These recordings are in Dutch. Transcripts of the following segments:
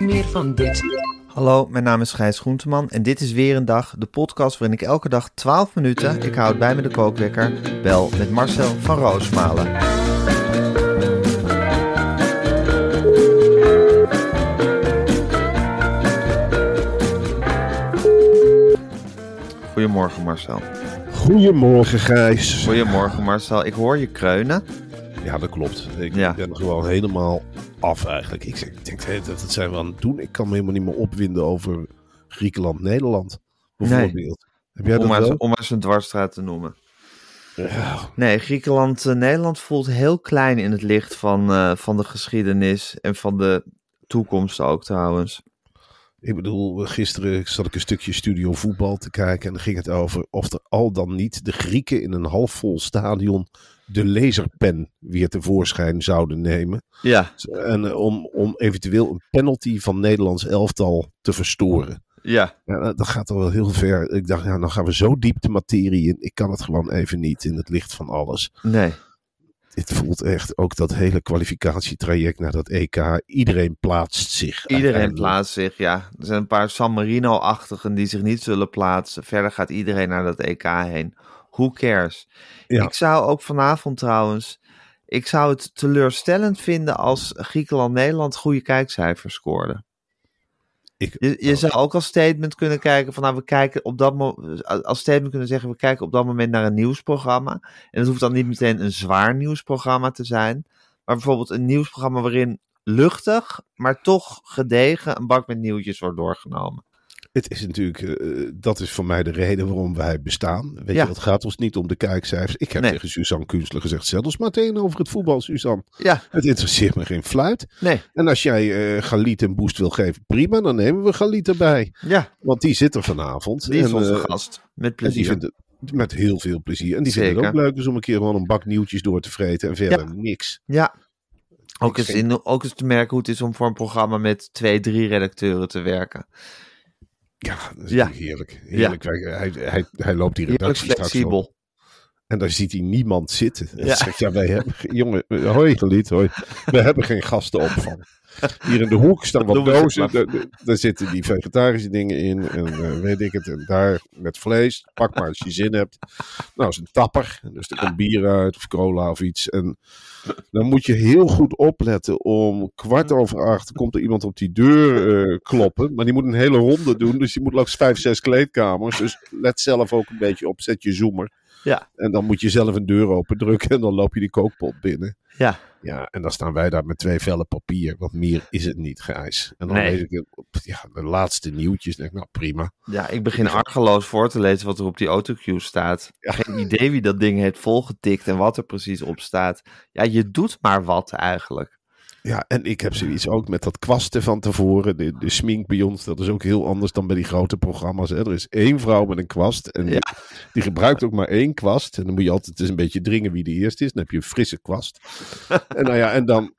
Meer van dit. Hallo, mijn naam is Gijs Groenteman en dit is weer een dag, de podcast waarin ik elke dag 12 minuten, ik houd bij me de kookwekker, bel met Marcel van Roosmalen. Goedemorgen Marcel. Goedemorgen Gijs. Goedemorgen Marcel, ik hoor je kreunen. Ja, dat klopt. Ik Ja. ben gewoon helemaal af eigenlijk. Ik, zeg, ik denk, dat dat zijn we aan het doen. Ik kan me helemaal niet meer opwinden over Griekenland-Nederland. Bijvoorbeeld. Heb jij Om dat maar, wel? om een dwarsstraat te noemen. Ja, Nee, Griekenland, Nederland voelt heel klein in het licht van, eh, van de geschiedenis en van de toekomst ook trouwens. ik bedoel, gisteren zat ik een stukje studio voetbal te kijken. En dan ging het over of er al dan niet de Grieken in een halfvol stadion de laserpen weer tevoorschijn zouden nemen. Ja, En eh, om, om eventueel een penalty van Nederlands elftal te verstoren. ja. Ja, dat- gaat al wel heel ver. Ik dacht, ja, dan gaan we zo diep de materie in. Ik kan het gewoon even niet in het licht van alles. Nee. Dit voelt echt ook dat hele kwalificatietraject naar dat EK. Iedereen plaatst zich. Iedereen plaatst zich, ja. Er zijn een paar San Marino-achtigen die zich niet zullen plaatsen. Verder gaat iedereen naar dat EK heen. Who cares? Ja. Ik zou ook vanavond trouwens... Ik zou het teleurstellend vinden als Griekenland-Nederland goede kijkcijfers scoorde. Ik, Je, je zou ook als statement kunnen kijken van nou, we kijken op dat moment als statement kunnen zeggen we kijken op dat moment naar een nieuwsprogramma. En dat hoeft dan niet meteen een zwaar nieuwsprogramma te zijn, maar bijvoorbeeld een nieuwsprogramma waarin luchtig, maar toch gedegen een bak met nieuwtjes wordt doorgenomen. Het is natuurlijk, eh, dat is voor mij de reden waarom wij bestaan. Weet Ja. je, het gaat ons niet om de kijkcijfers. Ik heb Nee. tegen Suzanne Kunstler gezegd, zet ons meteen over het voetbal, Suzanne. Ja, Het interesseert me geen fluit. nee, En als jij eh Galit een boost wil geven, prima, dan nemen we Galit erbij. ja, Want die zit er vanavond. die is En, onze eh, gast. Met En die plezier. vindt het met heel veel plezier. En die vindt het ook leuk dus om een keer gewoon een bak nieuwtjes door te vreten en verder Ja. niks. Ja. Ook eens, in, ook eens te merken hoe het is om voor een programma met twee, drie redacteuren te werken. Ja, dat is Ja. heerlijk. heerlijk. Wij- Hij, hij, hij loopt die redactie straks flexibel. En daar ziet hij niemand zitten. En Ja. zegt ja, wij hebben, ge- jongen, hoi Geliet, hoi. We hebben geen gastenopvang. Hier in de hoek staan wat dozen. maar. Daar, daar- daar zitten die vegetarische dingen in. En eh, weet ik het. En daar met vlees. Pak maar als je zin hebt. Nou, is een tapper. Dus er komt bier uit of cola of iets. En dan moet je heel goed opletten. Om kwart over acht komt er iemand op die deur eh, kloppen. Maar die moet een hele ronde doen. Dus die moet langs vijf, zes kleedkamers. Dus let zelf ook een beetje op. Zet je zoomer. Ja. En dan moet je zelf een deur open drukken. En dan loop je die kookpot binnen. Ja, Ja, en dan staan wij daar met twee vellen papier. Want meer is het niet, Gijs. En dan Nee. lees ik ja, de laatste nieuwtjes. denk ik, nou prima. Ja, ik begin argeloos voor te lezen wat er op die autocue staat. Geen idee wie dat ding heeft volgetikt en wat er precies op staat. Ja, je doet maar wat eigenlijk. Ja, en ik heb zoiets ook met dat kwasten van tevoren. De, de smink bij ons, dat is ook heel anders dan bij die grote programma's. Hè. Er is één vrouw met een kwast. En Ja. die, die gebruikt ook maar één kwast. En dan moet je altijd eens een beetje dringen wie de eerste is. Dan heb je een frisse kwast. en nou ja, en dan,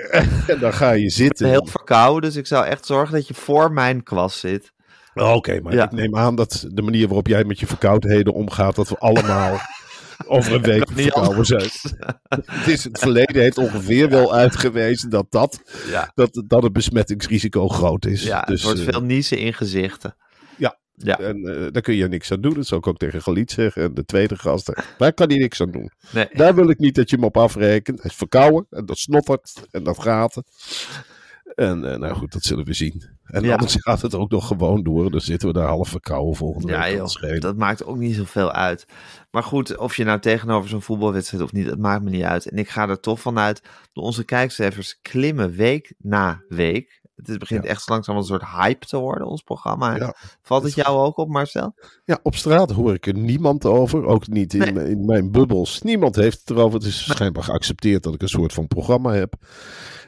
en dan ga je zitten. Heel verkouden, dus ik zou echt zorgen dat je voor mijn kwast zit. Oké, maar Ja. ik neem aan dat de manier waarop jij met je verkoudheden omgaat, dat we allemaal over een week verkouden zijn. Het, is, het verleden heeft ongeveer wel uitgewezen dat, dat, Ja, dat, dat het besmettingsrisico groot is. ja dus, het wordt eh, veel niezen in gezichten. ja, Ja. En eh, daar kun je niks aan doen. Dat zou ik ook tegen Galiet zeggen. En de tweede gasten. Daar kan hij niks aan doen. Nee. Daar wil ik niet dat je hem op afrekent. Hij is verkouden. En dat snottert. En dat gaat. En eh, nou goed, dat zullen we zien. En Ja. anders gaat het ook nog gewoon door. Dan zitten we daar half verkouden volgende Ja, week. joh, Dat maakt ook niet zoveel uit. Maar goed, of je nou tegenover zo'n voetbalwedstrijd of niet, dat maakt me niet uit. En ik ga er toch vanuit, dat onze kijkcijfers klimmen week na week. Het begint Ja. echt langzaam een soort hype te worden, ons programma. Ja. Valt het jou ook op, Marcel? Ja, op straat hoor ik er niemand over. Ook niet in, Nee. in mijn bubbels. Niemand heeft het erover. Het is schijnbaar geaccepteerd dat ik een soort van programma heb.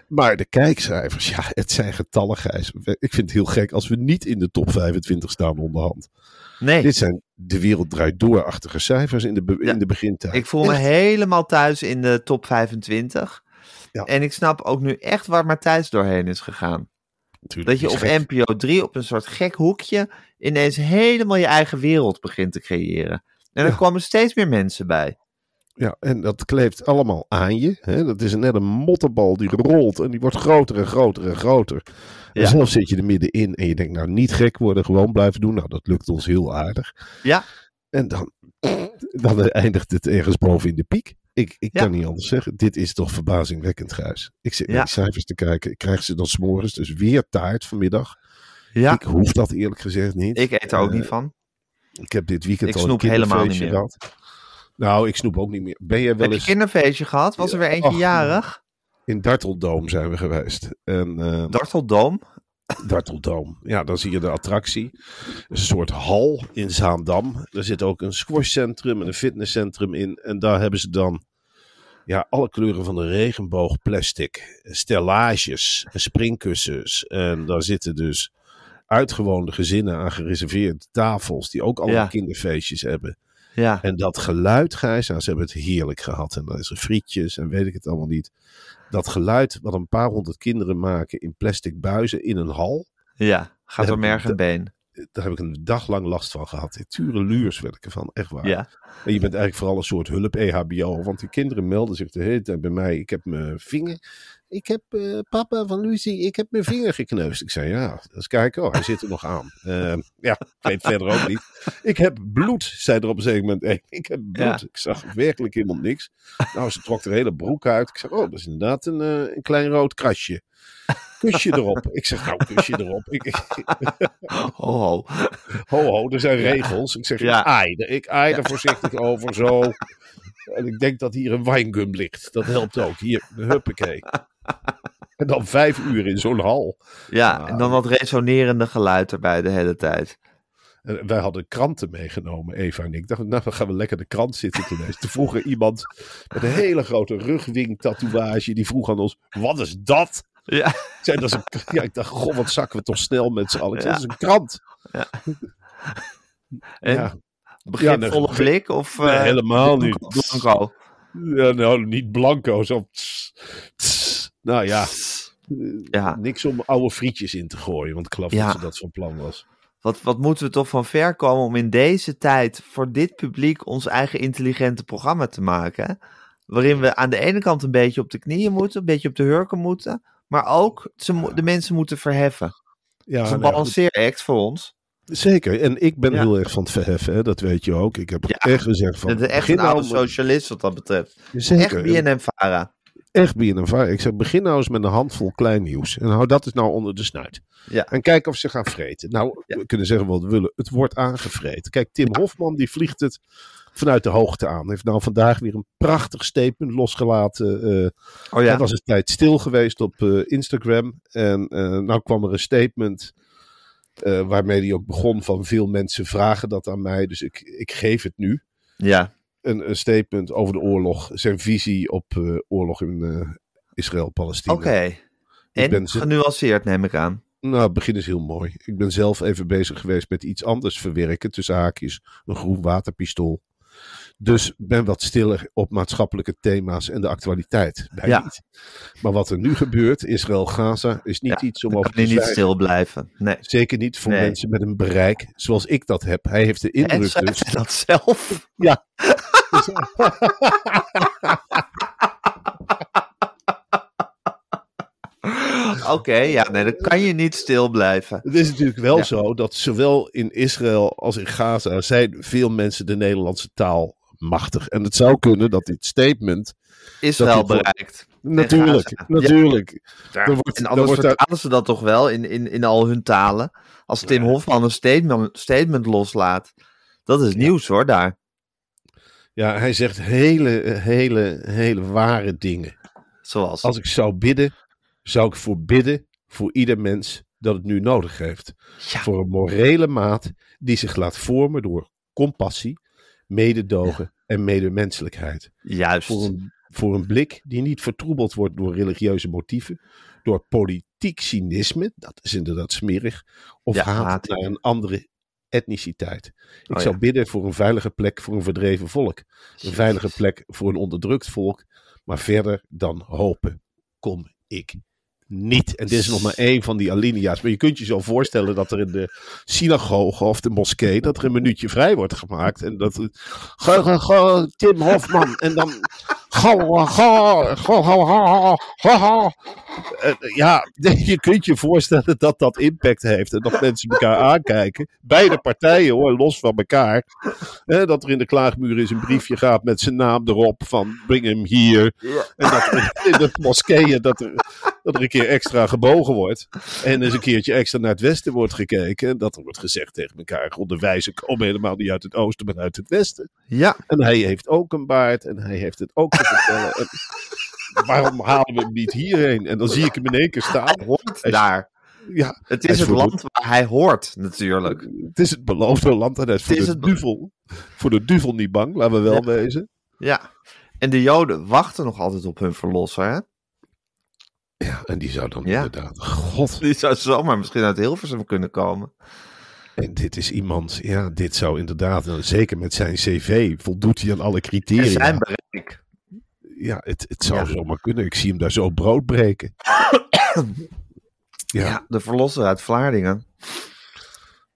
Maar de kijkcijfers, ja, het zijn getallen, Gijs. Ik vind het heel gek als we niet in de top 25 staan onderhand. Nee, Dit zijn de wereld draait door-achtige cijfers in de, be- Ja. in de begintijd. ik voel me Echt. helemaal thuis in de top 25. Ja. En ik snap ook nu echt waar Matthijs doorheen is gegaan. Dat je op. NPO 3 op een soort gek hoekje ineens helemaal je eigen wereld begint te creëren. En er Ja. komen steeds meer mensen bij. Ja, en dat kleeft allemaal aan je. Hè? Dat is net een mottenbal die rolt en die wordt groter en groter en groter. En Ja. zelf zit je er middenin en je denkt, nou niet gek worden, gewoon blijven doen. Nou, dat lukt ons heel aardig. Ja. En dan, dan eindigt het ergens boven in de piek. Ik, ik Ja. kan niet anders zeggen. Dit is toch verbazingwekkend, Gijs. Ik zit naar Ja. die cijfers te kijken. Ik krijg ze dan s'morgens, dus weer taart vanmiddag. Ja, Ik hoef dat eerlijk gezegd niet. ik eet er ook Eh, niet van. Ik heb dit weekend Ik al een snoep helemaal niet meer. gehad. Nou, ik snoep ook niet meer. Ben jij wel Heb je eens... kinderfeestje gehad? Was er weer eentje Ach, jarig? In Darteldoom zijn we geweest. En, eh Darteldoom? Darteldoom. Ja, dan zie je de attractie. Een soort hal in Zaandam. Er zit ook een squashcentrum en een fitnesscentrum in. En daar hebben ze dan ja, alle kleuren van de regenboog plastic. Stellages, en springkussens. En daar zitten dus uitgewoonde gezinnen aan gereserveerde tafels. Die ook allemaal Ja. kinderfeestjes hebben. Ja. En dat geluid, Gijs, nou, ze hebben het heerlijk gehad. En dan is er frietjes en weet ik het allemaal niet. Dat geluid wat een paar honderd kinderen maken in plastic buizen in een hal. Ja, gaat door merg en been. Daar heb ik een dag lang last van gehad. Ture luurs werd ik ervan, echt waar. Ja. En je bent eigenlijk vooral een soort hulp EHBO. Want die kinderen melden zich de hele tijd bij mij. Ik heb mijn vinger. Ik heb eh, papa van Lucie, ik heb mijn vinger gekneusd. Ik zei ja, eens kijken. Oh, hij zit er nog aan. Eh, ja, ik weet verder ook niet. Ik heb bloed, zei er op een zeker moment. ik heb bloed. Ja. Ik zag werkelijk helemaal niks. Nou, ze trok er hele broek uit. Ik zeg, oh, dat is inderdaad een, eh, een klein rood krasje. Kusje erop. Ik zeg, nou, kusje erop. Ik, Ho, ho. Ho, ho, er zijn regels. Ik zeg, Ja. ik aai ik aai er voorzichtig over, zo. En ik denk dat hier een wijngum ligt. Dat helpt ook. Hier, huppakee. En dan vijf uur in zo'n hal. Ja, en dan dat resonerende geluid erbij de hele tijd. En wij hadden kranten meegenomen, Eva en ik. Ik dacht, nou, dan gaan we lekker de krant zitten te lezen. Toen vroeg er iemand met een hele grote rugwing-tatoeage. Die vroeg aan ons, wat is dat? Ja. Ik, zei, dat is een, ja, ik dacht, goh, wat zakken we toch snel met z'n allen. Zei, Ja. dat is een krant. En Ja. begripvolle nee, blik of Nee, eh, helemaal niet. blanco? Ja, nou, niet blanco, zo. tss, tss. Nou ja, Ja. niks om oude frietjes in te gooien, want ik geloof Ja. dat ze dat van plan was. Wat, wat moeten we toch van ver komen om in deze tijd voor dit publiek ons eigen intelligente programma te maken? hè? Waarin we aan de ene kant een beetje op de knieën moeten, een beetje op de hurken moeten, maar ook ze, de mensen moeten verheffen. Ja, Dat is een nou balanceeract voor ons. zeker. En ik ben Ja. heel erg van het verheffen, hè, dat weet je ook. Ik heb Ja. echt gezegd van. Het is echt een oude nou socialist wat dat betreft. Zeker. Echt BNM-Vara. Echt BNNVARA. Ik zeg, begin nou eens met een handvol klein nieuws. En hou dat is nou onder de snuit. Ja. En kijk of ze gaan vreten. Nou, we kunnen zeggen wat we willen. Het wordt aangevreten. Kijk, Tim Hofman die vliegt het vanuit de hoogte aan. Heeft nou vandaag weer een prachtig statement losgelaten. Oh ja. Hij was een tijd stil geweest op eh, Instagram. En eh nou kwam er een statement. waarmee hij ook begon van veel mensen vragen dat aan mij. Dus ik, ik geef het nu. Ja. Een, een statement over de oorlog. Zijn visie op oorlog in Israël-Palestina. Oké. En ben genuanceerd neem ik aan. Nou, het begin is heel mooi. Ik ben zelf even bezig geweest met iets anders verwerken. Tussen haakjes. Een groen waterpistool. Dus ben wat stiller op maatschappelijke thema's en de actualiteit. Bij Ja. niet. Maar wat er nu gebeurt, Israël-Gaza, is niet Ja, iets om over te je niet zwijgen. stil blijven. Nee. Zeker niet voor Nee. mensen met een bereik zoals ik dat heb. Hij heeft de En indruk zei dus. dat zelf? Ja. Oké, ja, nee, dan kan je niet stil blijven. Het is natuurlijk wel Ja. zo dat zowel in Israël als in Gaza zijn veel mensen de Nederlandse taal machtig. En het zou kunnen dat dit statement. Israël bereikt. Natuurlijk, natuurlijk. Ja, Er wordt- en er anders wordt daar- vertalen ze dat toch wel in, in, in al hun talen. Als Tim Hofman een statement, statement loslaat. Dat is nieuws hoor, daar. Ja, hij zegt hele, hele, hele ware dingen. Zoals. Als ik zou bidden, zou ik voor bidden voor ieder mens dat het nu nodig heeft. Ja. Voor een morele maat die zich laat vormen door compassie, mededogen en medemenselijkheid. Juist. Voor een, voor een blik die niet vertroebeld wordt door religieuze motieven, door politiek cynisme, dat is inderdaad smerig, of Ja, haat haat. naar een andere etniciteit. Ik Oh, zou ja. bidden voor een veilige plek voor een verdreven volk. Een veilige plek voor een onderdrukt volk. Maar verder dan hopen kom ik niet. En dit is nog maar één van die alinea's. Maar je kunt je zo voorstellen dat er in de synagoge of de moskee... dat er een minuutje vrij wordt gemaakt. En dat... Go, go, go, Tim Hofman. En dan... Go, go, go, go, go, go, go, go. Eh, Ja, je kunt je voorstellen dat dat impact heeft. En dat mensen elkaar aankijken. Beide partijen hoor, los van elkaar. Dat er in de klaagmuur eens een briefje gaat met zijn naam erop. Van breng hem hier. En dat er in de moskeeën dat er, dat er een keer extra gebogen wordt. En eens een keertje extra naar het westen wordt gekeken. En dat er wordt gezegd tegen elkaar. God, de wijzen komen helemaal niet uit het oosten, maar uit het westen. Ja, En hij heeft ook een baard. En hij heeft het ook te vertellen. En waarom halen we hem niet hierheen? En dan zie ik hem in één keer staan. hoort daar. Ja, Het is het de- land waar hij hoort, natuurlijk. Het is het beloofde land en hij is voor Het is de het- duvel. Voor de duvel niet bang, laten we wel Ja. wezen. Ja. En de Joden wachten nog altijd op hun verlosser, hè? Ja, en die zou dan Ja. inderdaad... God, Die zou zomaar misschien uit Hilversum kunnen komen. en dit is iemand... Ja, dit zou inderdaad, nou, zeker met zijn cv, voldoet hij aan alle En criteria. zijn bereik. Ja, het, het zou Ja. zomaar kunnen. Ik zie hem daar zo brood breken. Ja. Ja, de verlosser uit Vlaardingen.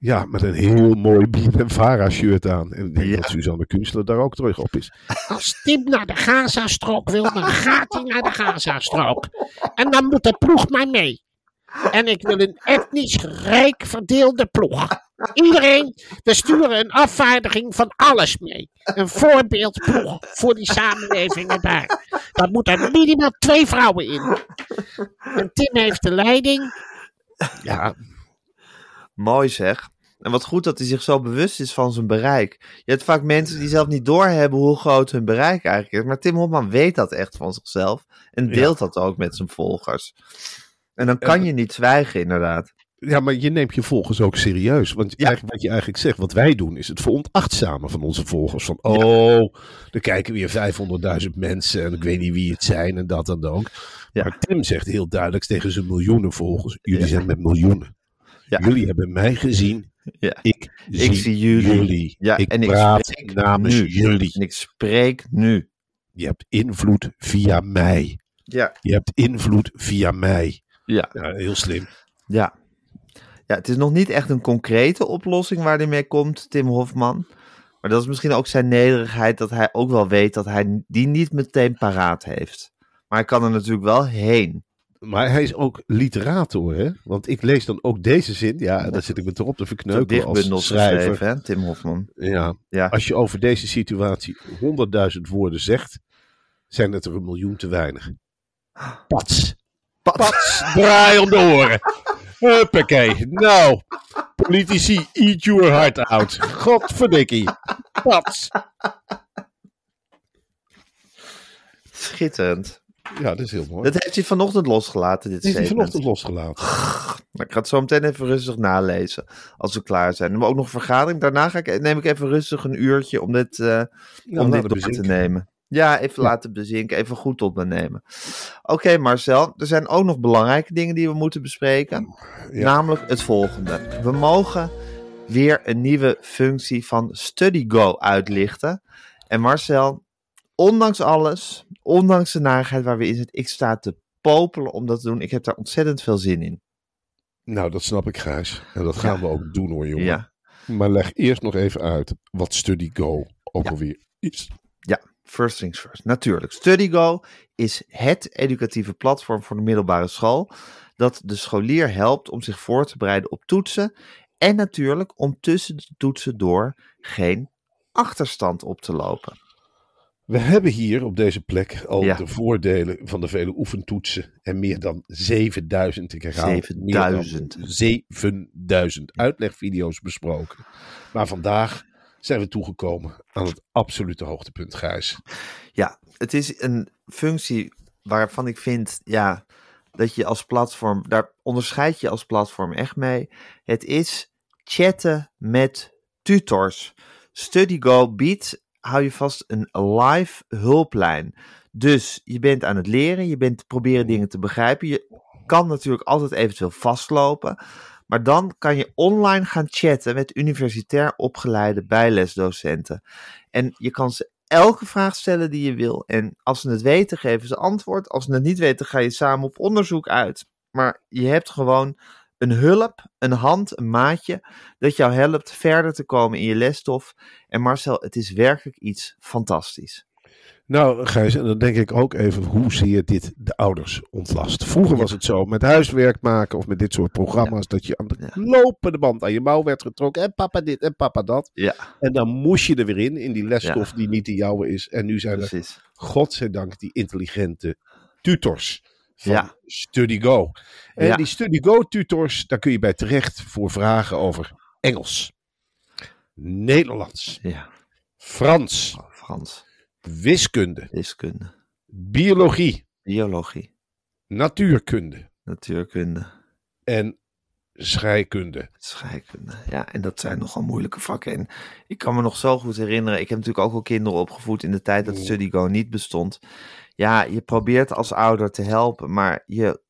Ja, met een heel mooi Bien en Vara shirt aan. En ik denk Ja. dat Suzanne Kunstler daar ook terug op is. Als Tim naar de Gazastrook wil, dan gaat hij naar de Gazastrook. En dan moet de ploeg maar mee. En ik wil een etnisch rijk verdeelde ploeg. Iedereen, we sturen een afvaardiging van alles mee. Een voorbeeldploeg voor die samenlevingen daar. Daar moeten minimaal twee vrouwen in. En Tim heeft de leiding. Ja, Mooi zeg. En wat goed dat hij zich zo bewust is van zijn bereik. Je hebt vaak mensen die zelf niet doorhebben hoe groot hun bereik eigenlijk is. Maar Tim Hopman weet dat echt van zichzelf. En deelt dat ook met zijn volgers. En dan kan je niet zwijgen, inderdaad. Ja, maar je neemt je volgers ook serieus. Want Ja. eigenlijk, wat je eigenlijk zegt, wat wij doen, is het veronachtzamen van onze volgers. Van, oh, er kijken weer 500.000 mensen en ik weet niet wie het zijn en dat en ook. Ja. Maar Tim zegt heel duidelijk tegen zijn miljoenen volgers, jullie zijn met miljoenen. Ja. Jullie hebben mij gezien, Ja. ik zie, Ik zie jullie. Ja, ik en ik praat spreek namens nu. jullie. En ik spreek nu. Je hebt invloed via mij. Ja. Je hebt invloed via mij. Ja. Ja, heel slim. Ja. Ja, het is nog niet echt een concrete oplossing waar hij mee komt, Tim Hofman. Maar dat is misschien ook zijn nederigheid dat hij ook wel weet dat hij die niet meteen paraat heeft. Maar hij kan er natuurlijk wel heen. Maar hij is ook literator, hè? Want ik lees dan ook deze zin. Ja, daar zit ik me toch op te Zo verkneukelen als schrijver. hè, Tim Hofman. Ja, Ja. als je over deze situatie 100.000 woorden zegt, zijn het er een miljoen te weinig. Pats. Pats. Draai om de oren. Huppakee. Nou, politici, eat your heart out. Godverdikkie. Pats. Schitterend. Ja, dat is heel mooi. Dat heeft hij vanochtend losgelaten, dit is hij vanochtend losgelaten. Nou, ik ga het zo meteen even rustig nalezen, als we klaar zijn. We hebben ook nog een vergadering. Daarna ga ik, neem ik even rustig een uurtje om dit, Nou, om dit door te bezinken. nemen. Ja, even laten bezinken, even goed tot me nemen. Oké Marcel, er zijn ook nog belangrijke dingen die we moeten bespreken. Ja. Namelijk het volgende. We mogen weer een nieuwe functie van StudyGo uitlichten. En Marcel, ondanks alles, ondanks de narigheid waar we in zitten, ik sta te popelen om dat te doen. Ik heb daar ontzettend veel zin in. Nou, dat snap ik, Gijs. En dat gaan we ook doen hoor, jongen. Ja. Maar leg eerst nog even uit wat StudyGo ook alweer is. Ja, first things first. Natuurlijk. StudyGo is het educatieve platform voor de middelbare school. dat de scholier helpt om zich voor te bereiden op toetsen. En natuurlijk om tussen de toetsen door geen achterstand op te lopen. We hebben hier op deze plek al Ja. de voordelen van de vele oefentoetsen en meer dan 7000, ik herhaal, 7000. meer dan 7000 uitlegvideo's besproken. Maar vandaag zijn we toegekomen aan het absolute hoogtepunt, Gijs. Ja, het is een functie waarvan ik vind, ja, dat je als platform, daar onderscheid je als platform echt mee. Het is chatten met tutors. StudyGo biedt, hou je vast, een live hulplijn. Dus je bent aan het leren, je bent proberen dingen te begrijpen. Je kan natuurlijk altijd eventueel vastlopen. Maar dan kan je online gaan chatten met universitair opgeleide bijlesdocenten. En je kan ze elke vraag stellen die je wil. En als ze het weten, geven ze antwoord. Als ze het niet weten, ga je samen op onderzoek uit. Maar je hebt gewoon een hulp, een hand, een maatje, dat jou helpt verder te komen in je lesstof. En Marcel, het is werkelijk iets fantastisch. Nou, Gijs, en dan denk ik ook even hoe zeer dit de ouders ontlast. Vroeger was het zo met huiswerk maken of met dit soort programma's dat je aan de lopende band aan je mouw werd getrokken. En papa dit en papa dat. Ja, En dan moest je er weer in, in die lesstof die niet de jouwe is. En nu zijn er, precies. godzijdank, die intelligente tutors van Ja. StudyGo. En Ja. die StudyGo tutors, daar kun je bij terecht voor vragen over Engels, Nederlands, Ja, Frans, Frans, wiskunde, wiskunde, biologie, biologie, natuurkunde natuurkunde, en scheikunde. scheikunde. Ja, en dat zijn nogal moeilijke vakken. En ik kan me nog zo goed herinneren, ik heb natuurlijk ook al kinderen opgevoed in de tijd dat StudyGo niet bestond. Ja, je probeert als ouder te helpen, maar je,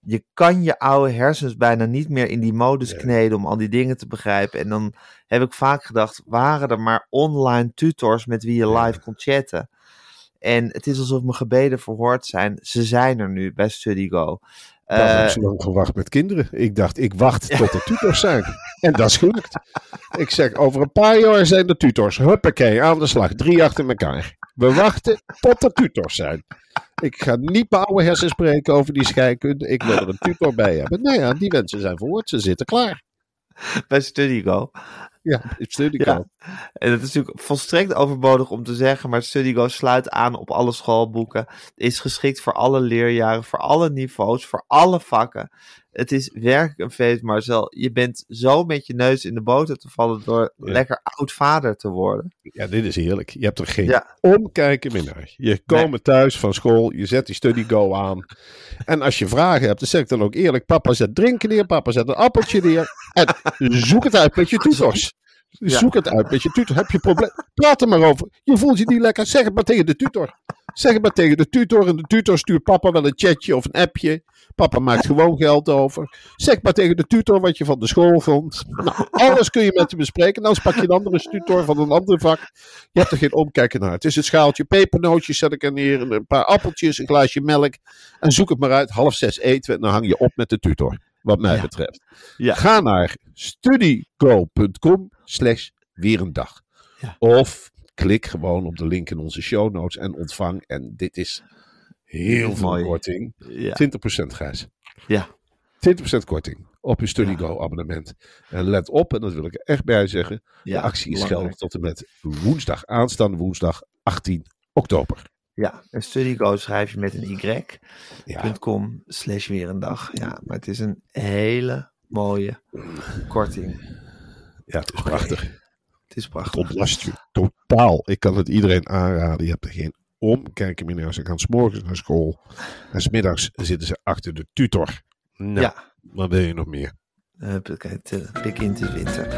je kan je oude hersens bijna niet meer in die modus kneden om al die dingen te begrijpen. En dan heb ik vaak gedacht, waren er maar online tutors met wie je live kon chatten? En het is alsof mijn gebeden verhoord zijn. Ze zijn er nu bij StudyGo. Daarom heb Eh, ik zo lang gewacht met kinderen. Ik dacht, ik wacht tot er tutors zijn. En dat is gelukt. Ik zeg, over een paar jaar zijn er tutors. Huppakee, aan de slag. Drie achter elkaar. We wachten tot er tutors zijn. Ik ga niet mijn oude hersens spreken over die scheikunde. Ik wil er een tutor bij hebben. Nou ja, die mensen zijn verhoord. Ze zitten klaar. bij StudyGo. Ja, studeer Ja. En het is natuurlijk volstrekt overbodig om te zeggen, maar StudyGo sluit aan op alle schoolboeken. Is geschikt voor alle leerjaren, voor alle niveaus, voor alle vakken. Het is werkelijk een feest, Marcel. Je bent zo met je neus in de boter te vallen door Ja. lekker oud vader te worden. Ja, dit is heerlijk. Je hebt er geen Ja. omkijken meer naar. Je komen thuis van school, je zet die study go aan. En als je vragen hebt, dan zeg ik dan ook eerlijk: papa zet drinken neer, papa zet een appeltje neer. En zoek het uit met je tutors. Ja. Zoek het uit met je tutor. Heb je probleem? Praat er maar over. Je voelt je niet lekker. Zeg het maar tegen de tutor. Zeg het maar tegen de tutor. En de tutor stuurt papa wel een chatje of een appje. Papa maakt gewoon geld over. Zeg maar tegen de tutor wat je van de school vond. Nou, alles kun je met hem bespreken. En anders pak je een andere tutor van een ander vak. Je hebt er geen omkijken naar. Het is het schaaltje pepernootjes zet ik er neer. en Een paar appeltjes, een glaasje melk. En zoek het maar uit. Half zes eten we en dan hang je op met de tutor. Wat mij Ja. betreft. Ja. Ga naar studygo.com slash weer een dag. Ja. Of klik gewoon op de link in onze show notes en ontvang. En dit is heel veel Mooi. korting. Ja. 20% Gijs. ja. 20% korting op je StudyGo abonnement. En let op, en dat wil ik er echt bij zeggen. Ja, de actie is geldig tot en met woensdag, aanstaande woensdag 18 oktober. Ja, en StudyGo schrijf je met een Ja, y.com slash weer een dag. Ja, maar het is een hele mooie korting. ja het is prachtig. Het is Het prachtig. ontlast je totaal. Ik kan het iedereen aanraden. Je hebt er geen omkijken meer naar. Ze gaan s'morgens naar school. En smiddags zitten ze achter de tutor. Nou, Ja. wat wil je nog meer? Huppakee, het begint is winter.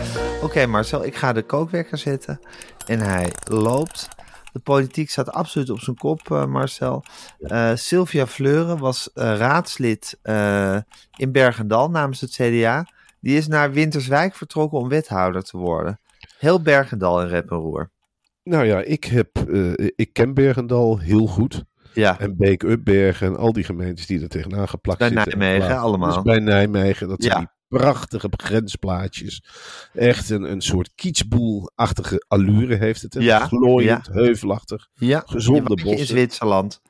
Oké Marcel, ik ga de kookwekker zetten. En hij loopt. De politiek staat absoluut op zijn kop, eh, Marcel. Eh, Sylvia Fleuren was eh, raadslid eh, in Bergendal namens het CDA. Die is naar Winterswijk vertrokken om wethouder te worden. Heel Bergendal in rep en roer. Nou ja, ik, heb, eh, ik ken Bergendal heel goed. Ja, En Beek Upbergen en al die gemeentes die er tegenaan geplakt Bij zitten. Nijmegen, Ja, allemaal. Dus bij Nijmegen, dat zijn die prachtige grensplaatjes. Echt een, een soort kietsboel-achtige allure heeft het. hè. Ja, Glooiend, heuvelachtig. ja. Gezonde beetje in bossen. Zwitserland.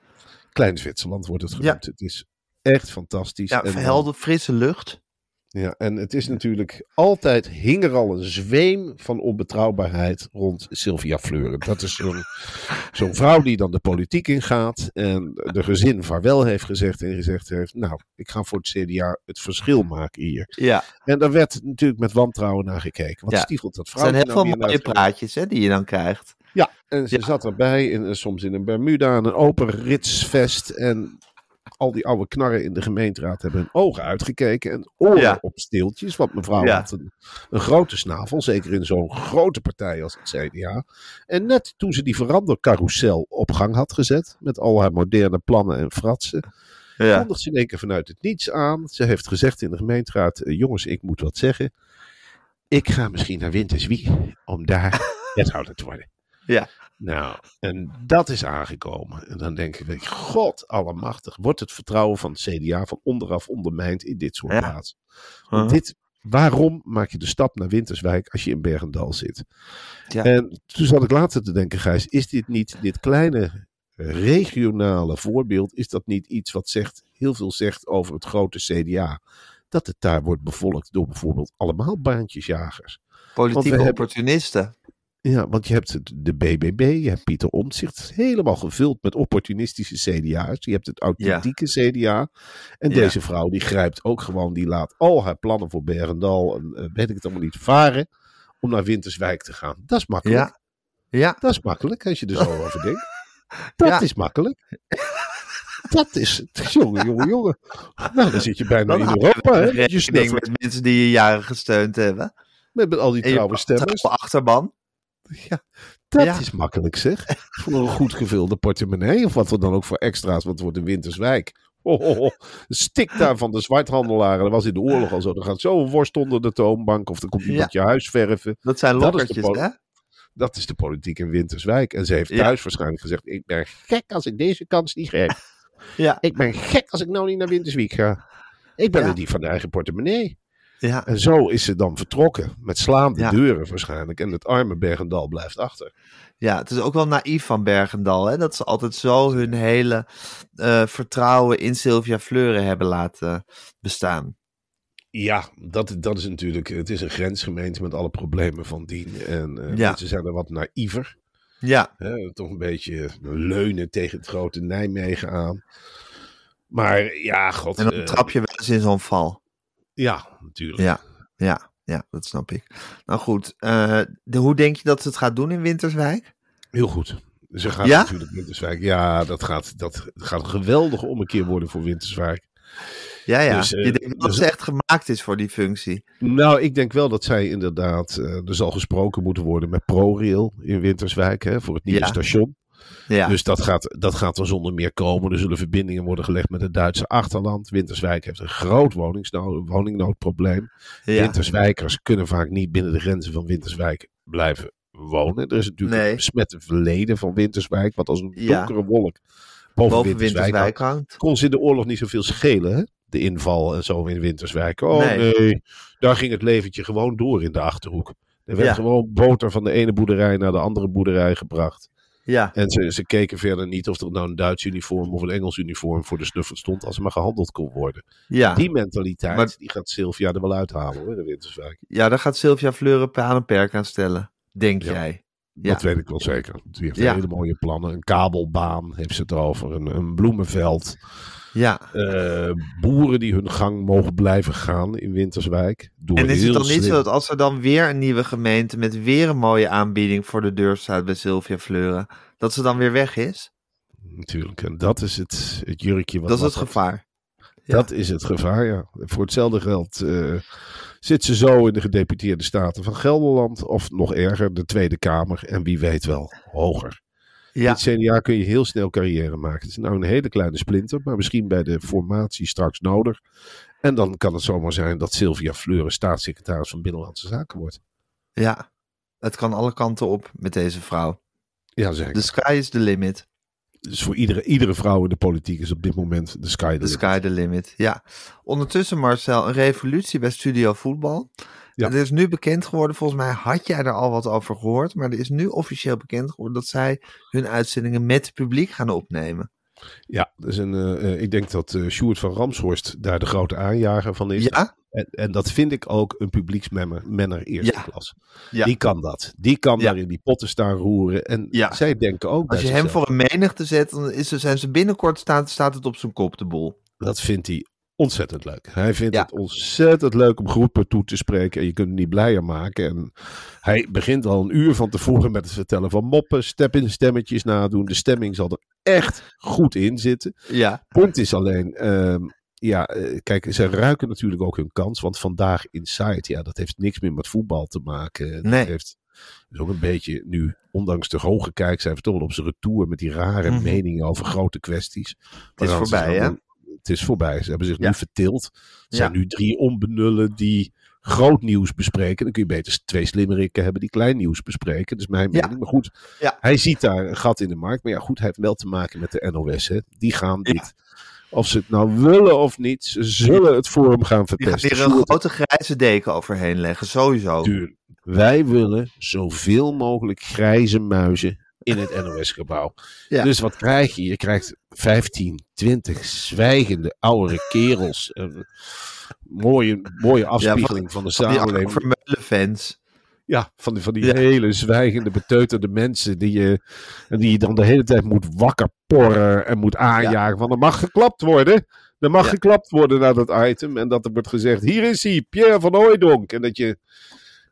Klein Zwitserland wordt het genoemd. Het is echt fantastisch. Ja, En, verhelder, frisse lucht. Ja, en het is natuurlijk altijd hing er al een zweem van onbetrouwbaarheid rond Sylvia Fleuren. Dat is zo'n vrouw die dan de politiek ingaat en de gezin vaarwel heeft gezegd en gezegd heeft, nou, ik ga voor het CDA het verschil maken hier. Ja, En daar werd natuurlijk met wantrouwen naar gekeken. Wat Ja. stiefelt dat vrouw? zijn heel veel mooie praatjes hè, die je dan krijgt. Ja, en ze Ja. zat erbij, in, soms in een Bermuda, een open ritsvest. En al die oude knarren in de gemeenteraad hebben hun ogen uitgekeken en oren Ja. op steeltjes. Want mevrouw Ja. had een, een grote snavel, zeker in zo'n grote partij als het CDA. En net toen ze die verandercarousel op gang had gezet, met al haar moderne plannen en fratsen, Ja. kondigt ze in één keer vanuit het niets aan. Ze heeft gezegd in de gemeenteraad, eh, jongens, ik moet wat zeggen. Ik ga misschien naar Winterswijk om daar wethouder te worden. Ja. Nou, en dat is aangekomen. En dan denk ik, god allemachtig, wordt het vertrouwen van het CDA van onderaf ondermijnd in dit soort Ja. plaatsen. Want Huh? dit, waarom maak je de stap naar Winterswijk als je in Bergendal zit? Ja. En toen zat ik later te denken, Gijs, is dit niet, dit kleine regionale voorbeeld, is dat niet iets wat zegt, heel veel zegt over het grote CDA? Dat het daar wordt bevolkt door bijvoorbeeld allemaal baantjesjagers. Politieke hebben- opportunisten. Ja, want je hebt het- de BBB, je hebt Pieter Omtzigt, helemaal gevuld met opportunistische CDA's. Je hebt het authentieke CDA. En Ja. deze vrouw die grijpt ook gewoon, die laat al haar plannen voor Bergendal en eh, weet ik het allemaal niet varen om naar Winterswijk te gaan. Dat is makkelijk. Ja. Ja. Dat is makkelijk als je er zo over denkt. Dat is makkelijk. Dat is, jongen, jongen, jongen. Nou, dan zit je bijna Dan in Europa, hè? je Met, mensen die je jaren gesteund hebben. met, met al die trouwe stemmers. trouwe achterban. Ja, dat Ja. is makkelijk zeg. Voor een goed gevulde portemonnee. Of wat er dan ook voor extra's, want het wordt in Winterswijk. Oh, oh, oh. Stik daar van de zwarthandelaren. Dat was in de oorlog al zo. Er gaat zo een worst onder de toonbank. Of er komt iemand je huis verven. Dat zijn lokkertjes, hè? Dat is de politiek in Winterswijk. En ze heeft Ja. thuis waarschijnlijk gezegd: Ik ben gek als ik deze kans niet grijp. Ja. Ik ben gek als ik nou niet naar Winterswijk ga. Ik ben Ja. er die van de eigen portemonnee. Ja. En zo is ze dan vertrokken. Met slaande Ja. deuren waarschijnlijk. En het arme Bergendal blijft achter. Ja, het is ook wel naïef van Bergendal, hè? Dat ze altijd zo hun hele eh, vertrouwen in Sylvia Fleuren hebben laten bestaan. Ja, dat, dat is natuurlijk. Het is een grensgemeente met alle problemen van dien. En eh Ja. mensen zijn er wat naïver. Ja, Hè, toch een beetje leunen tegen het grote Nijmegen aan. Maar ja, god. en dan eh, trap je wel eens in zo'n val. Ja, natuurlijk. Ja, ja, ja, dat snap ik. Nou goed, eh, de, hoe denk je dat ze het gaat doen in Winterswijk? Heel goed. Ze gaat Ja? natuurlijk Winterswijk. Ja, dat gaat, dat gaat een geweldige ommekeer worden voor Winterswijk. Ja, ja. Dus, eh, je denkt dat dus- ze echt gemaakt is voor die functie. Nou, ik denk wel dat zij inderdaad. eh, er zal gesproken moeten worden met ProRail in Winterswijk. Hè, voor het nieuwe Ja. station. Ja, Dus dat gaat, dat gaat er zonder meer komen. Er zullen verbindingen worden gelegd met het Duitse achterland. Winterswijk heeft een groot woningnoodprobleem. ja. Winterswijkers kunnen vaak niet binnen de grenzen van Winterswijk blijven wonen. Er is natuurlijk Nee. een besmette verleden van Winterswijk, wat als een donkere wolk boven, boven Winterswijk, Winterswijk hangt. hangt. Kon ze in de oorlog niet zoveel schelen, hè? de inval en zo in Winterswijk. Oh nee. Nee. daar ging het leventje gewoon door in de Achterhoek. Er werd Ja. gewoon boter van de ene boerderij naar de andere boerderij gebracht. Ja, En ze, ze keken verder niet of er nou een Duits uniform of een Engels uniform voor de snuffert stond, als er maar gehandeld kon worden. ja. Die mentaliteit, Maar- die gaat Sylvia er wel uithalen hoor, in Winterswijk. ja, daar gaat Sylvia Fleuren aan een perk aan stellen, denk Ja. jij. Ja. Dat weet ik wel zeker. Die heeft Ja. hele mooie plannen. Een kabelbaan heeft ze het over, een, een bloemenveld. Ja, eh, boeren die hun gang mogen blijven gaan in Winterswijk. Door En is het dan niet zo dat als er dan weer een nieuwe gemeente met weer een mooie aanbieding voor de deur staat bij Sylvia Fleuren, dat ze dan weer weg is? Natuurlijk, en dat is het, het jurkje wat dat is het gevaar. Dat is het gevaar, ja. Voor hetzelfde geld eh, zit ze zo in de gedeputeerde staten van Gelderland. Of nog erger, de Tweede Kamer. En wie weet wel, hoger. Ja, Dit CDA kun je heel snel carrière maken. Het is nou een hele kleine splinter, maar misschien bij de formatie straks nodig. En dan kan het zomaar zijn dat Sylvia Fleuren staatssecretaris van Binnenlandse Zaken wordt. ja. Het kan alle kanten op met deze vrouw. Ja, zeker. The sky is the limit. Dus voor iedere, iedere vrouw in de politiek is op dit moment de sky the The limit. sky the limit, ja. Ondertussen, Marcel, een revolutie bij Studio Voetbal. Ja. Het is nu bekend geworden, volgens mij had jij er al wat over gehoord, maar er is nu officieel bekend geworden dat zij hun uitzendingen met het publiek gaan opnemen. Ja, dus een, eh, eh, ik denk dat eh Sjoerd van Ramshorst daar de grote aanjager van is. Ja? En, en dat vind ik ook een publieksmenner eerste Ja. klas. Ja. Die kan dat. Die kan daar in die potten staan roeren. En zij denken ook Als je hem voor een menigte zet, dan is, zijn ze binnenkort staat, staat het op zijn kop, de boel. Dat vindt hij ontzettend leuk. Hij vindt Ja. het ontzettend leuk om groepen toe te spreken. En je kunt hem niet blijer maken. En hij begint al een uur van tevoren met het vertellen van moppen. Step in stemmetjes nadoen. De stemming zal er echt goed in zitten. Ja. Punt is alleen, ehm, ja, eh, kijk, ze ruiken natuurlijk ook hun kans. Want vandaag Inside, ja, dat heeft niks meer met voetbal te maken. Dat Nee. heeft is ook een beetje nu, ondanks de hoge kijkcijfers, toch wel op zijn retour met die rare Mhm. meningen over grote kwesties. Het is voorbij, hè? Het is voorbij. Ze hebben zich Ja. nu vertild. Er zijn Ja. nu drie onbenullen die groot nieuws bespreken. Dan kun je beter twee slimmerikken hebben die klein nieuws bespreken. Dat is mijn Ja. mening. Maar goed, hij ziet daar een gat in de markt. Maar ja, goed, hij heeft wel te maken met de NOS. Hè. Die gaan dit, of ze het nou willen of niet, ze zullen het voor hem gaan Die verpesten. hier een Sjoerd, grote grijze deken overheen leggen, sowieso. Wij willen zoveel mogelijk grijze muizen in het NOS-gebouw. Ja. Dus wat krijg je? Je krijgt 15, 20 zwijgende oudere kerels. Een mooie, mooie afspiegeling van de Van samenleving. Vermeulen fans. Ja, van die, van die Ja. hele zwijgende, beteuterde mensen die je, en die je dan de hele tijd moet wakker porren en moet aanjagen. Van er mag geklapt worden. Er mag Ja. geklapt worden naar dat item. En dat er wordt gezegd, hier is hij, Pierre van Hooijdonk. En dat je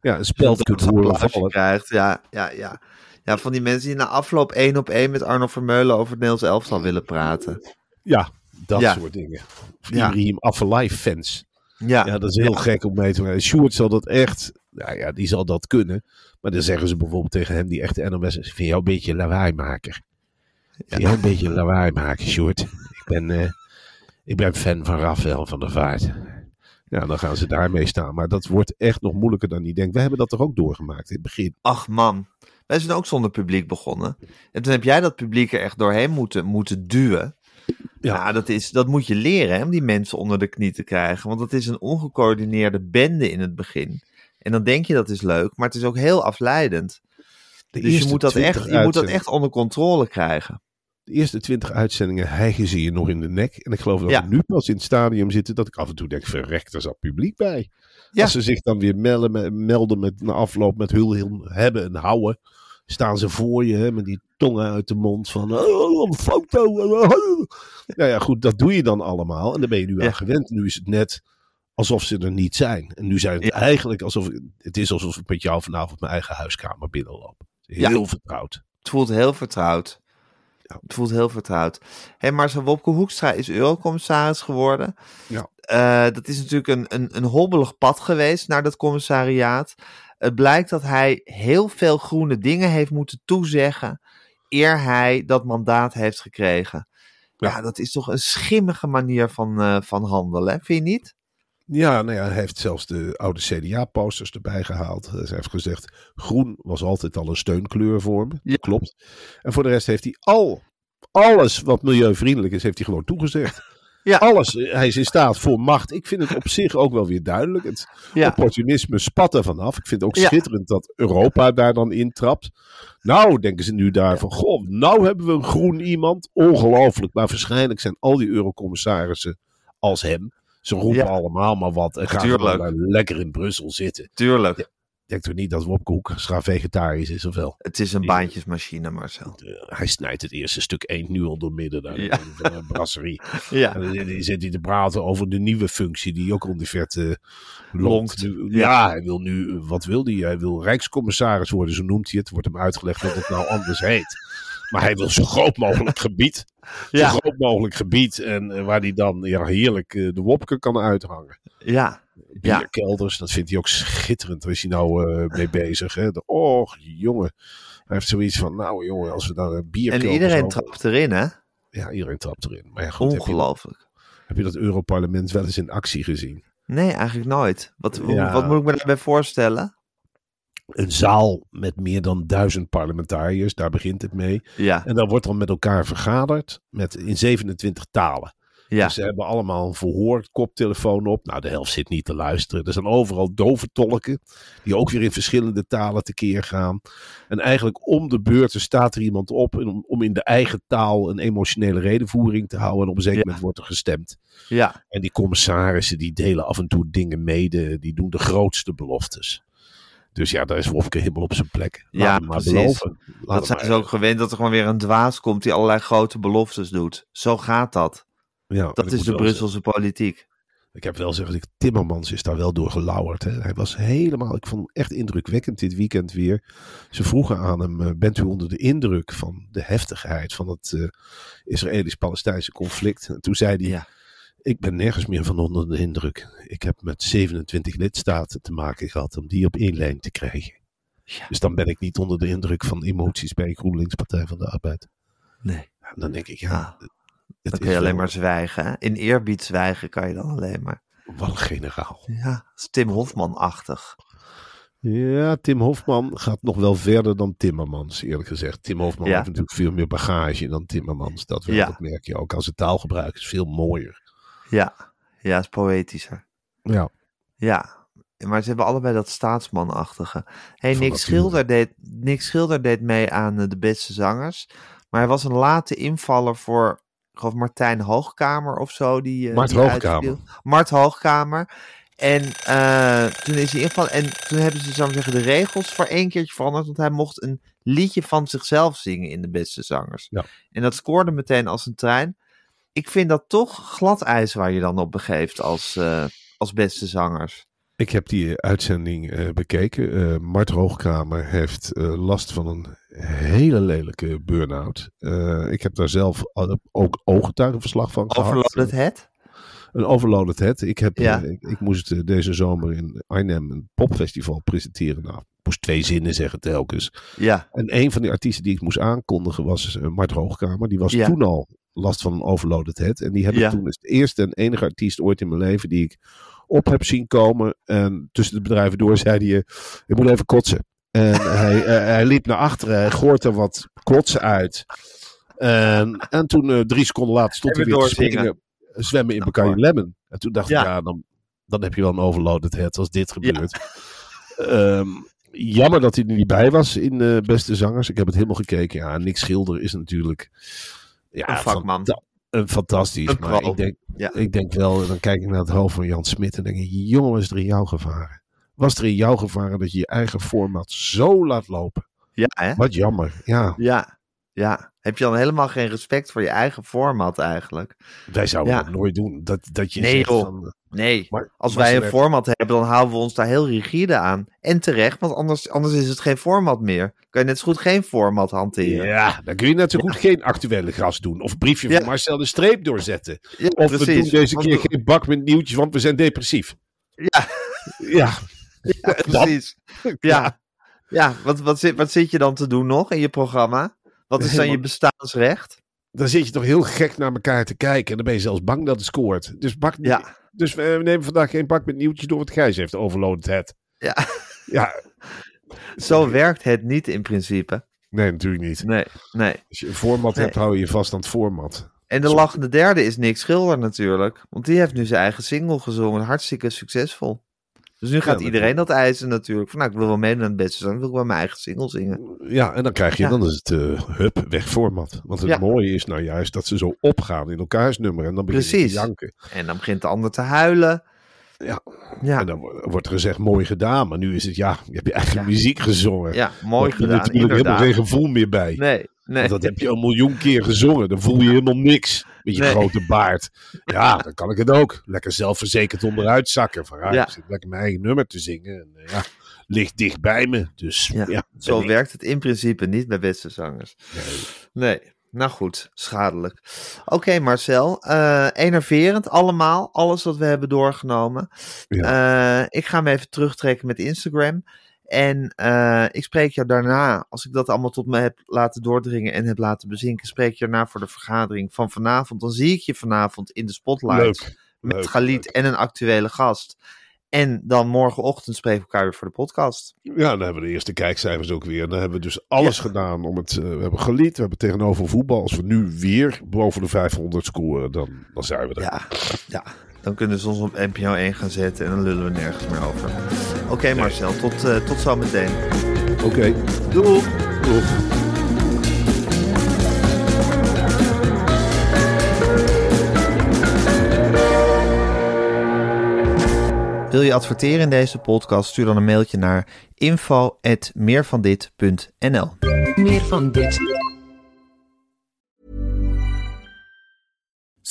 ja, een speld kunt horen vallen. krijgt. Ja, ja, ja. Ja, van die mensen die na afloop één op één met Arno Vermeulen over het Nederlands elftal willen praten. Ja, dat Ja. soort dingen. Ja. Ibrahim Afellay fans. Ja, Ja, dat is heel gek om mee te maken. Sjoerd zal dat echt, nou ja, die zal dat kunnen. Maar dan zeggen ze bijvoorbeeld tegen hem, die echte NOS, ik vind jou een beetje lawaaimaker. Ik vind jou een beetje lawaaimaker, Sjoerd. Ik ben, eh, ik ben fan van Rafael van der Vaart. Ja, dan gaan ze daarmee staan. Maar dat wordt echt nog moeilijker dan die denkt. We hebben dat toch ook doorgemaakt in het begin. ach man. Wij zijn ook zonder publiek begonnen. En toen heb jij dat publiek er echt doorheen moeten, moeten duwen. Ja. Ja, dat, is, dat moet je leren hè, om die mensen onder de knie te krijgen. Want dat is een ongecoördineerde bende in het begin. En dan denk je dat is leuk, maar het is ook heel afleidend. De Dus je moet, dat 20 echt, je moet dat echt onder controle krijgen. De eerste twintig uitzendingen hijgen ze je nog in de nek. En ik geloof dat Ja. we nu pas in het stadium zitten dat ik af en toe denk, verrekt, er zat publiek bij. Ja. Als ze zich dan weer melden met, melden met na afloop met hul hebben en houden, staan ze voor je hè, met die tongen uit de mond van oh, een foto. Nou ja, goed, dat doe je dan allemaal en daar ben je nu Ja. aan gewend. Nu is het net alsof ze er niet zijn. En nu zijn het Ja. eigenlijk alsof het is alsof ik met jou vanavond mijn eigen huiskamer binnenloop. Ja. Heel vertrouwd. Het voelt heel vertrouwd. Ja. Het voelt heel vertrouwd. Hé, maar zo Wopke Hoekstra is eurocommissaris geworden. Ja. Eh, dat is natuurlijk een, een, een hobbelig pad geweest naar dat commissariaat. Het blijkt dat hij heel veel groene dingen heeft moeten toezeggen... eer hij dat mandaat heeft gekregen. Ja, Ja. dat is toch een schimmige manier van, eh, van handelen, hè? vind je niet? Ja, nou ja, hij heeft zelfs de oude CDA-posters erbij gehaald. Dus hij heeft gezegd, groen was altijd al een steunkleur voor me. Ja. Klopt. En voor de rest heeft hij al, alles wat milieuvriendelijk is, heeft hij gewoon toegezegd. Ja. Alles. Hij is in staat voor macht. Ik vind het op zich ook wel weer duidelijk. Het Ja. opportunisme spat er vanaf. Ik vind het ook Ja. schitterend dat Europa daar dan intrapt. Nou, denken ze nu daar van, goh, nou hebben we een groen iemand. Ongelooflijk. Maar waarschijnlijk zijn al die eurocommissarissen als hem. Ze roepen Ja. allemaal maar wat en gaan lekker in Brussel zitten. Tuurlijk. Ik denk toch niet dat Wopke Hoekstra vegetarisch is of wel? Het is een baantjesmachine, Marcel. Eh, hij snijdt het eerste stuk eend nu al door midden daar Ja. in de brasserie. Ja. En dan zit hij te praten over de nieuwe functie die ook rond die vet eh, Lonkt. Nu- Ja, hij wil nu, wat wil hij? Hij wil rijkscommissaris worden, zo noemt hij het. Wordt hem uitgelegd dat het nou anders heet. Maar hij wil zo groot mogelijk gebied. Ja. Zo groot mogelijk gebied. En eh, waar hij dan ja, heerlijk eh, de wopke kan uithangen. Ja. Ja. Bierkelders, dat vindt hij ook schitterend. Daar is hij nou eh, mee bezig. Hè? De, och, jongen. Hij heeft zoiets van, nou jongen, als we dan een En bierkelders... iedereen over- trapt erin, hè? Ja, iedereen trapt erin. Maar ja, goed, heb je, Ongelooflijk. heb je dat Europarlement wel eens in actie gezien? Nee, eigenlijk nooit. Wat, Ja. wat moet ik me daarbij voorstellen? Een zaal met meer dan duizend parlementariërs, daar begint het mee. Ja, En dan wordt dan met elkaar vergaderd met, in 27 talen. Ja. Dus ze hebben allemaal een verhoord koptelefoon op. Nou, de helft zit niet te luisteren. Er zijn overal dove tolken, die ook weer in verschillende talen tekeer gaan. En eigenlijk om de beurten staat er iemand op om, om in de eigen taal een emotionele redenvoering te houden. En op een zeker Ja. moment wordt er gestemd. Ja, En die commissarissen die delen af en toe dingen mede. Die doen de grootste beloftes. Dus ja, daar is Wopke helemaal op zijn plek. Laat Ja, maar beloven. Laat dat zijn ze ook gewend dat er gewoon weer een dwaas komt die allerlei grote beloftes doet. Zo gaat dat. Ja, Dat is de Brusselse politiek. Ik heb wel zeggen, ik- Timmermans is daar wel door gelauwerd. Hè. Hij was helemaal, ik vond hem echt indrukwekkend dit weekend weer. Ze vroegen aan hem, eh, bent u onder de indruk van de heftigheid van het eh, Israëlisch-Palestijnse conflict? En toen zei hij, Ja. Ik ben nergens meer van onder de indruk. Ik heb met 27 lidstaten te maken gehad om die op één lijn te krijgen. Ja. Dus dan ben ik niet onder de indruk van emoties bij GroenLinks Partij van de Arbeid. Nee. Dan denk ik, ja, Ah, Dan kun je alleen wel- maar zwijgen. Hè? In eerbied zwijgen kan je dan alleen maar. Wat een generaal. Ja, dat is Tim Hofman-achtig. Ja, Tim Hofman gaat nog wel verder dan Timmermans, eerlijk gezegd. Tim Hofman Ja. heeft natuurlijk veel meer bagage dan Timmermans. Dat, wel, Ja. dat merk je ook. Als het taalgebruik is veel mooier. Ja, ja, is poëtischer. Ja, Ja, maar ze hebben allebei dat staatsmanachtige. hey, Nick. Schilder, deed, Nick Schilder deed mee aan eh, de beste zangers. Maar hij was een late invaller voor, ik geloof Martijn Hoogkamer of zo. Die, eh, Mart die Hoogkamer. uitviel. Mart Hoogkamer. En eh, toen is hij ingevallen. En toen hebben ze, zou ik zeggen, de regels voor één keertje veranderd. Want hij mocht een liedje van zichzelf zingen in de beste zangers. Ja. En dat scoorde meteen als een trein. Ik vind dat toch glad ijs waar je dan op begeeft als, eh, als beste zangers. ik heb die uitzending eh, bekeken. Eh, Mart Hoogkamer heeft eh, last van een hele lelijke burn-out. Eh, ik heb daar zelf ook ooggetuigenverslag van gehad. Overloaded Head? Een overloaded head. Ik, heb, Ja. eh, ik, ik moest eh, deze zomer in Arnhem een popfestival presenteren. Nou, ik moest twee zinnen zeggen telkens. Ja, En een van die artiesten die ik moest aankondigen was eh, Mart Hoogkamer. Die was Ja. toen al last van een overloaded head. En die heb Ja. ik toen als de eerste en enige artiest ooit in mijn leven die ik op heb zien komen. En tussen de bedrijven door zei hij, eh, ik moet even kotsen. En hij, eh, hij liep naar achteren, hij gooit er wat klotsen uit. En, en toen eh, drie seconden later stond hij weer te springen, zwemmen in Bacardi Lemon. En toen dacht Ja. ik, ja, dan, dan heb je wel een overloaded head als dit gebeurt. Ehm, jammer dat hij er niet bij was in beste zangers. Ik heb het helemaal gekeken. Ja, Nick Schilder is natuurlijk ja, Een vakman. een fantastisch. Een maar ik denk, Ja. ik denk wel, dan kijk ik naar het hoofd van Jan Smit en denk ik, jongen, was er in jou gevaren? Was er in jou gevaren dat je je eigen format zo laat lopen? ja, hè? Wat jammer. Ja, Ja, ja. Heb je dan helemaal geen respect voor je eigen format eigenlijk? wij zouden Ja. dat nooit doen. Dat, dat je Nee, van, eh, Nee. maar, Als maar wij een werd- format hebben, dan houden we ons daar heel rigide aan. En terecht, want anders, anders is het geen format meer. Kan je net zo goed geen format hanteren. Ja, dan kun je net zo goed geen actuele gast doen. Of briefje Ja. van Marcel de Streep doorzetten. Of we doen deze keer geen bak met nieuwtjes, want we zijn depressief. Ja, Ja, ja, precies. Ja, ja wat, wat, zit, wat zit je dan te doen nog in je programma? Wat is dan je bestaansrecht? dan zit je toch heel gek naar elkaar te kijken. En dan ben je zelfs bang dat het scoort. Dus, bak, Ja. dus we nemen vandaag geen bak met nieuwtjes door, wat Gijs heeft overloaded het. Ja, Ja, zo werkt het niet in principe. nee, natuurlijk niet. Nee, nee. Als je een format Nee. hebt, hou je je vast aan het format. En de lachende derde is Nick Schilder natuurlijk. Want die heeft nu zijn eigen single gezongen. Hartstikke succesvol. Dus nu gaat iedereen dat eisen natuurlijk. Van nou, ik wil wel meedoen aan het beste zang. Dan wil ik wel mijn eigen single zingen. Ja, en dan krijg je, Ja. dan is het eh hup, weg format. Want het Ja. mooie is nou juist dat ze zo opgaan in elkaars nummer. En dan begin je te Precies. janken. En dan begint de ander te huilen. Ja. Ja, En dan wo- wordt er gezegd, mooi gedaan. Maar nu is het, ja, je hebt je eigen muziek gezongen. ja mooi gedaan. natuurlijk Inderdaad. helemaal geen gevoel meer bij. Nee, nee. Want dat heb je een miljoen keer gezongen. Dan voel je helemaal niks. Met je Nee. grote baard. Ja, dan kan ik het ook. Lekker zelfverzekerd onderuit zakken. Van, Ja. Ik zit lekker mijn eigen nummer te zingen. En, eh, ja, ligt dicht bij me. Dus Ja, ja, Zo ik. werkt het in principe niet bij beste zangers. Nee. Nou goed, schadelijk. Oké Marcel, eh, enerverend allemaal, alles wat we hebben doorgenomen. Eh, ik ga me even terugtrekken met Instagram. En eh, ik spreek jou daarna, als ik dat allemaal tot me heb laten doordringen en heb laten bezinken, spreek je daarna voor de vergadering van vanavond. Dan zie ik je vanavond in de spotlight Leuk. met leuk, Galit leuk. en een actuele gast. En dan morgenochtend spreken we elkaar weer voor de podcast. Ja, dan hebben we de eerste kijkcijfers ook weer. Dan hebben we dus alles gedaan om het. eh, we hebben gelied, we hebben tegenover voetbal. Als we nu weer boven de 500 scoren, dan, dan zijn we er. Ja, ja. Dan kunnen ze ons op NPO 1 gaan zetten en dan lullen we nergens meer over. Oké Marcel, tot, eh, tot zometeen. Oké, Doei! doeg. Wil je adverteren in deze podcast? Stuur dan een mailtje naar info.meervandit.nl Meer van dit.